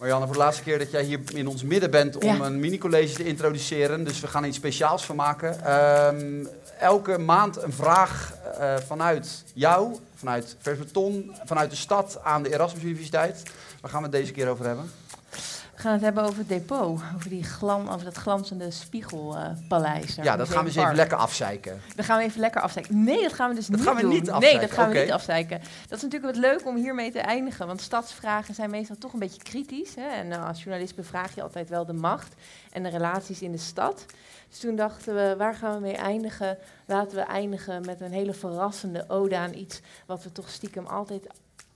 Marianne, voor de laatste keer dat jij hier in ons midden bent om Ja. een mini-college te introduceren. Dus we gaan iets speciaals van maken. Ehm, elke maand een vraag eh, vanuit jou, vanuit Versbeton, vanuit de stad aan de Erasmus Universiteit. Waar gaan we het deze keer over hebben? We gaan het hebben over het depot, over, die glam, over dat glanzende spiegelpaleis. Ja, dat gaan we eens even lekker afzeiken. Dan gaan we even lekker afzeiken. Nee, dat gaan we dus Dat niet gaan we doen. niet Nee, afzeiken, dat gaan we niet afzeiken. Dat is natuurlijk wat leuk om hiermee te eindigen. Want stadsvragen zijn meestal toch een beetje kritisch. Hè? En eh, als journalist bevraag je altijd wel de macht en de relaties in de stad. Dus toen dachten we, waar gaan we mee eindigen? Laten we eindigen met een hele verrassende ode aan iets... wat we toch stiekem altijd,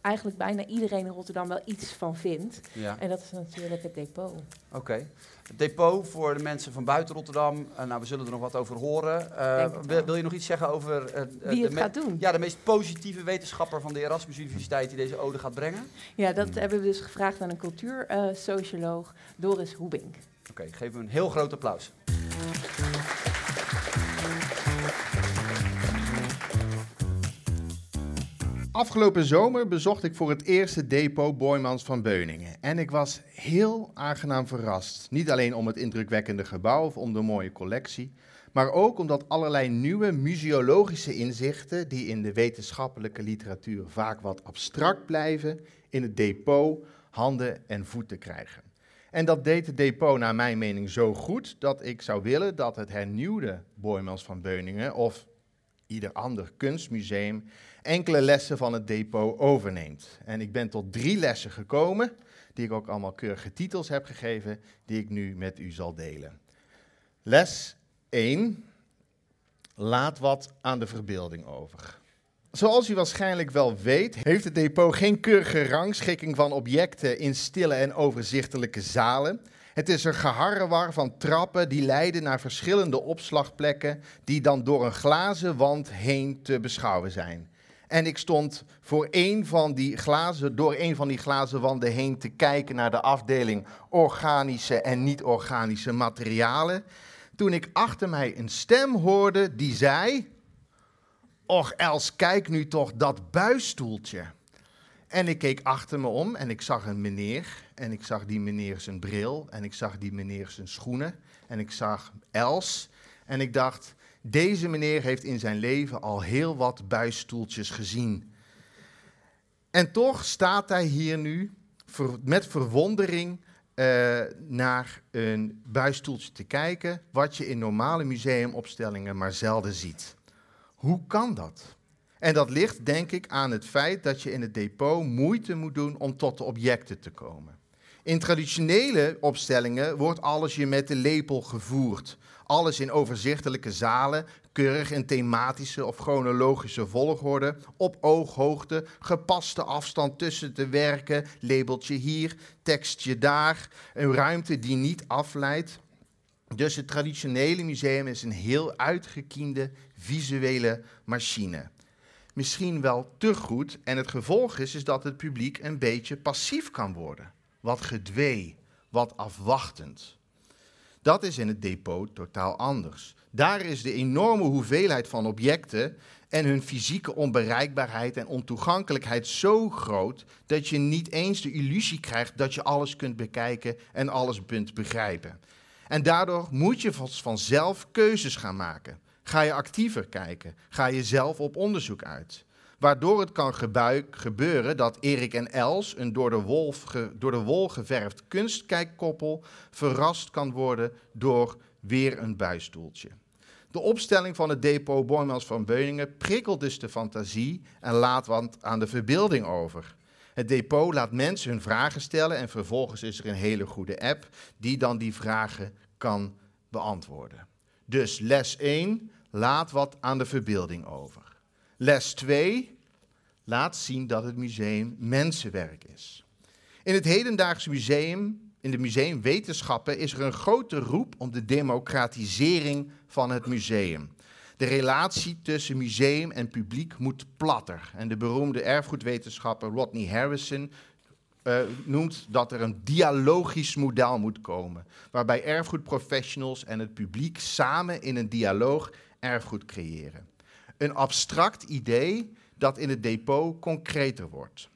eigenlijk bijna iedereen in Rotterdam wel iets van vindt. Ja, En dat is natuurlijk het depot. oké. Het depot voor de mensen van buiten Rotterdam. eh, nou, we zullen er nog wat over horen. Eh, wil, je nog iets zeggen over... eh, Wie de het gaat doen. Ja, de meest positieve wetenschapper van de Erasmus Universiteit die deze ode gaat brengen. Ja, dat hebben we dus gevraagd aan een cultuursocioloog, Doris Hoebink. Oké, geef hem een heel groot applaus. Afgelopen zomer bezocht ik voor het eerst het depot Boymans van Beuningen. En ik was heel aangenaam verrast. Niet alleen om het indrukwekkende gebouw of om de mooie collectie, maar ook omdat allerlei nieuwe museologische inzichten, die in de wetenschappelijke literatuur vaak wat abstract blijven, in het depot handen en voeten krijgen. En dat deed het depot naar mijn mening zo goed dat ik zou willen dat het hernieuwde Boymans van Beuningen of ieder ander kunstmuseum enkele lessen van het depot overneemt. En ik ben tot drie lessen gekomen, die ik ook allemaal keurige titels heb gegeven, die ik nu met u zal delen. Les 1. Laat wat aan de verbeelding over. Zoals u waarschijnlijk wel weet, heeft het depot geen keurige rangschikking van objecten in stille en overzichtelijke zalen. Het is een geharrewar van trappen die leiden naar verschillende opslagplekken, die dan door een glazen wand heen te beschouwen zijn. En ik stond voor een van die glazen, door een van die glazen wanden heen te kijken naar de afdeling organische en niet-organische materialen. Toen ik achter mij een stem hoorde die zei: Och Els, kijk nu toch dat buisstoeltje. En ik keek achter me om en ik zag een meneer. En ik zag die meneer zijn bril. En ik zag die meneer zijn schoenen. En ik zag Els. En ik dacht, deze meneer heeft in zijn leven al heel wat buisstoeltjes gezien. En toch staat hij hier nu met verwondering eh, naar een buisstoeltje te kijken, wat je in normale museumopstellingen maar zelden ziet. Hoe kan dat? En dat ligt denk ik aan het feit dat je in het depot moeite moet doen om tot de objecten te komen. In traditionele opstellingen wordt alles je met de lepel gevoerd. Alles in overzichtelijke zalen, keurig in thematische of chronologische volgorde, op ooghoogte, gepaste afstand tussen de werken, labeltje hier, tekstje daar, een ruimte die niet afleidt. Dus het traditionele museum is een heel uitgekiende visuele machine. Misschien wel te goed en het gevolg is, is dat het publiek een beetje passief kan worden. Wat gedwee, wat afwachtend. Dat is in het depot totaal anders. Daar is de enorme hoeveelheid van objecten en hun fysieke onbereikbaarheid en ontoegankelijkheid zo groot dat je niet eens de illusie krijgt dat je alles kunt bekijken en alles kunt begrijpen. En daardoor moet je vanzelf keuzes gaan maken. Ga je actiever kijken? Ga je zelf op onderzoek uit? Waardoor het kan gebeuren dat Erik en Els, een door de, wolf door de wol geverfd kunstkijkkoppel, verrast kan worden door weer een buisstoeltje. De opstelling van het depot Boymans van Beuningen prikkelt dus de fantasie en laat wat aan de verbeelding over. Het depot laat mensen hun vragen stellen en vervolgens is er een hele goede app die dan die vragen kan beantwoorden. Dus les 1, laat wat aan de verbeelding over. Les 2, laat zien dat het museum mensenwerk is. In het hedendaagse museum, in de museumwetenschappen, is er een grote roep om de democratisering van het museum. De relatie tussen museum en publiek moet platter. En de beroemde erfgoedwetenschapper Rodney Harrison eh, noemt dat er een dialogisch model moet komen, waarbij erfgoedprofessionals en het publiek samen in een dialoog erfgoed creëren. Een abstract idee dat in het depot concreter wordt.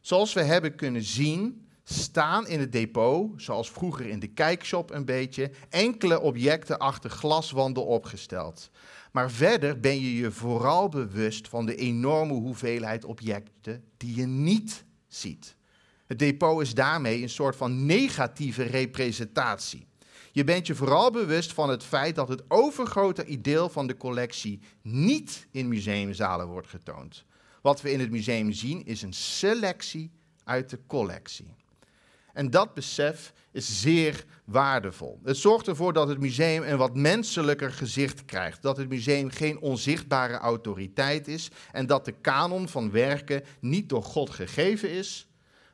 Zoals we hebben kunnen zien, staan in het depot, zoals vroeger in de kijkshop een beetje, enkele objecten achter glaswanden opgesteld. Maar verder ben je je vooral bewust van de enorme hoeveelheid objecten die je niet ziet. Het depot is daarmee een soort van negatieve representatie. Je bent je vooral bewust van het feit dat het overgrote deel van de collectie niet in museumzalen wordt getoond. Wat we in het museum zien is een selectie uit de collectie. En dat besef is zeer waardevol. Het zorgt ervoor dat het museum een wat menselijker gezicht krijgt. Dat het museum geen onzichtbare autoriteit is en dat de kanon van werken niet door God gegeven is,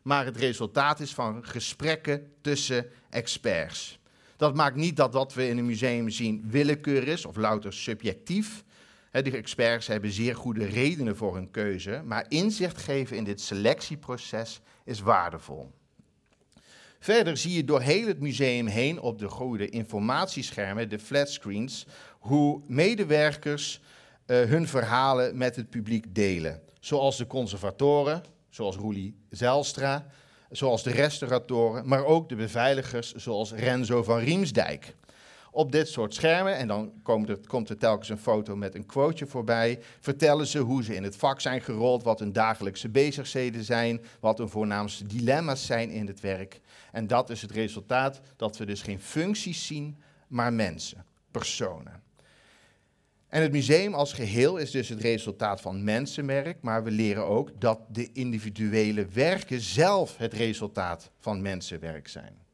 maar het resultaat is van gesprekken tussen experts. Dat maakt niet dat wat we in een museum zien willekeur is of louter subjectief. De experts hebben zeer goede redenen voor hun keuze, maar inzicht geven in dit selectieproces is waardevol. Verder zie je door heel het museum heen op de goede informatieschermen, de flatscreens, hoe medewerkers uh, hun verhalen met het publiek delen. Zoals de conservatoren, zoals Roelie Zijlstra, zoals de restauratoren, maar ook de beveiligers, zoals Renzo van Riemsdijk. Op dit soort schermen, en dan komt er, komt er telkens een foto met een quoteje voorbij, vertellen ze hoe ze in het vak zijn gerold, wat hun dagelijkse bezigheden zijn, wat hun voornaamste dilemma's zijn in het werk. En dat is het resultaat dat we dus geen functies zien, maar mensen, personen. En het museum als geheel is dus het resultaat van mensenwerk, maar we leren ook dat de individuele werken zelf het resultaat van mensenwerk zijn.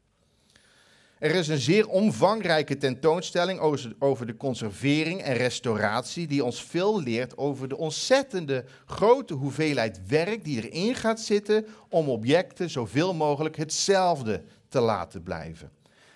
Er is een zeer omvangrijke tentoonstelling over de conservering en restauratie, die ons veel leert over de ontzettende grote hoeveelheid werk die erin gaat zitten om objecten zoveel mogelijk hetzelfde te laten blijven.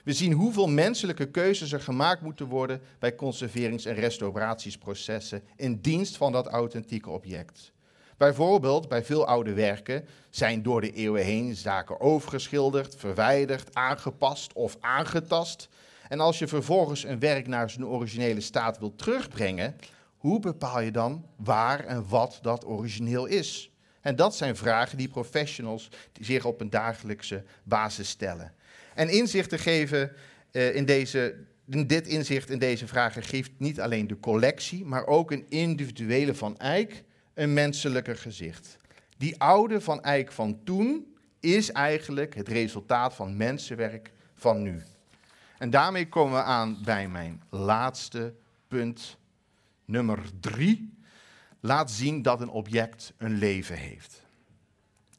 We zien hoeveel menselijke keuzes er gemaakt moeten worden bij conserverings- en restauratiesprocessen in dienst van dat authentieke object. Bijvoorbeeld, bij veel oude werken zijn door de eeuwen heen zaken overgeschilderd, verwijderd, aangepast of aangetast. En als je vervolgens een werk naar zijn originele staat wilt terugbrengen, hoe bepaal je dan waar en wat dat origineel is? En dat zijn vragen die professionals zich op een dagelijkse basis stellen. En inzicht te geven uh, in deze, dit inzicht in deze vragen geeft niet alleen de collectie, maar ook een individuele van Eyck een menselijker gezicht. Die oude van Eyck van toen is eigenlijk het resultaat van mensenwerk van nu. En daarmee komen we aan bij mijn laatste punt, nummer drie. Laat zien dat een object een leven heeft.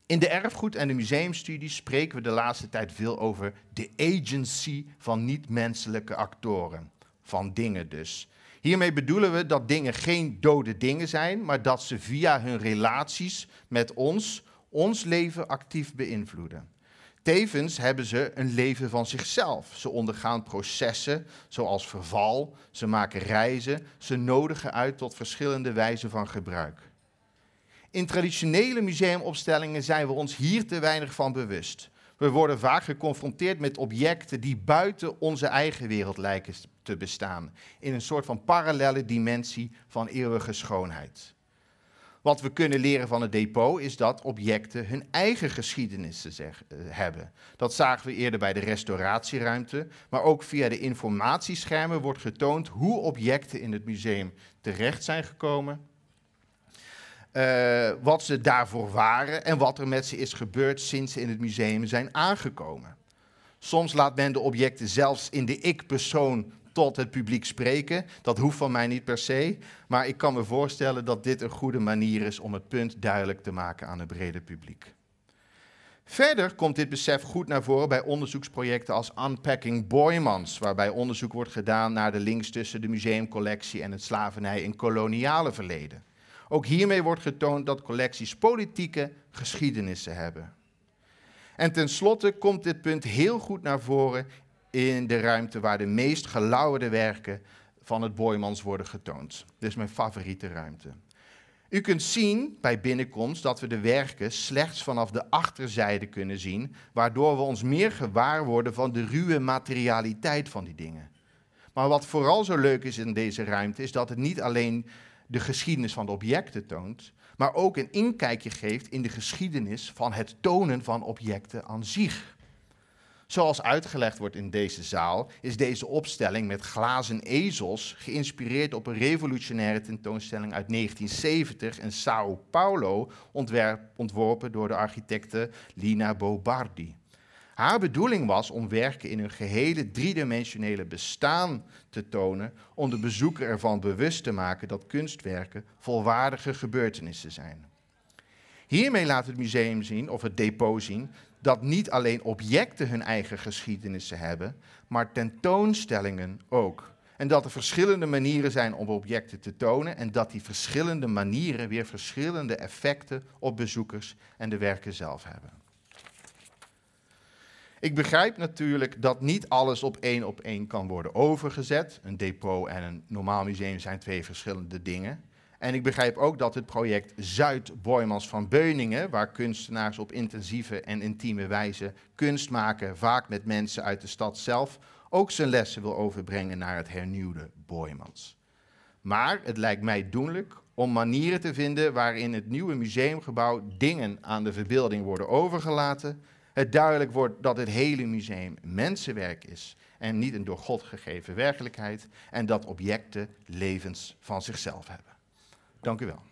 In de erfgoed- en de museumstudies spreken we de laatste tijd veel over de agency van niet-menselijke actoren. Van dingen dus. Hiermee bedoelen we dat dingen geen dode dingen zijn, maar dat ze via hun relaties met ons ons leven actief beïnvloeden. Tevens hebben ze een leven van zichzelf. Ze ondergaan processen zoals verval, ze maken reizen, ze nodigen uit tot verschillende wijzen van gebruik. In traditionele museumopstellingen zijn we ons hier te weinig van bewust. We worden vaak geconfronteerd met objecten die buiten onze eigen wereld lijken te bestaan, in een soort van parallele dimensie van eeuwige schoonheid. Wat we kunnen leren van het depot is dat objecten hun eigen geschiedenis zeg, uh, hebben. Dat zagen we eerder bij de restauratieruimte, maar ook via de informatieschermen wordt getoond hoe objecten in het museum terecht zijn gekomen uh, wat ze daarvoor waren en wat er met ze is gebeurd sinds ze in het museum zijn aangekomen. Soms laat men de objecten zelfs in de ik-persoon tot het publiek spreken. Dat hoeft van mij niet per se, maar ik kan me voorstellen dat dit een goede manier is om het punt duidelijk te maken aan het brede publiek. Verder komt dit besef goed naar voren bij onderzoeksprojecten als Unpacking Boymans, waarbij onderzoek wordt gedaan naar de links tussen de museumcollectie en het slavernij in koloniale verleden. Ook hiermee wordt getoond dat collecties politieke geschiedenissen hebben. En tenslotte komt dit punt heel goed naar voren in de ruimte waar de meest gelauwerde werken van het Boymans worden getoond. Dit is mijn favoriete ruimte. U kunt zien bij binnenkomst dat we de werken slechts vanaf de achterzijde kunnen zien, waardoor we ons meer gewaar worden van de ruwe materialiteit van die dingen. Maar wat vooral zo leuk is in deze ruimte, is dat het niet alleen de geschiedenis van de objecten toont, maar ook een inkijkje geeft in de geschiedenis van het tonen van objecten aan zich. Zoals uitgelegd wordt in deze zaal, is deze opstelling met glazen ezels geïnspireerd op een revolutionaire tentoonstelling uit 1970 in Sao Paulo, ontworpen door de architecte Lina Bobardi. Haar bedoeling was om werken in hun gehele driedimensionele bestaan te tonen, om de bezoeker ervan bewust te maken dat kunstwerken volwaardige gebeurtenissen zijn. Hiermee laat het museum zien, of het depot zien, dat niet alleen objecten hun eigen geschiedenissen hebben, maar tentoonstellingen ook. En dat er verschillende manieren zijn om objecten te tonen en dat die verschillende manieren weer verschillende effecten op bezoekers en de werken zelf hebben. Ik begrijp natuurlijk dat niet alles op één op één kan worden overgezet. Een depot en een normaal museum zijn twee verschillende dingen. En ik begrijp ook dat het project Zuid Boymans van Beuningen, waar kunstenaars op intensieve en intieme wijze kunst maken, vaak met mensen uit de stad zelf, ook zijn lessen wil overbrengen naar het hernieuwde Boymans. Maar het lijkt mij doenlijk om manieren te vinden waarin het nieuwe museumgebouw dingen aan de verbeelding worden overgelaten. Het duidelijk wordt dat het hele museum mensenwerk is en niet een door God gegeven werkelijkheid en dat objecten levens van zichzelf hebben. Dank u wel.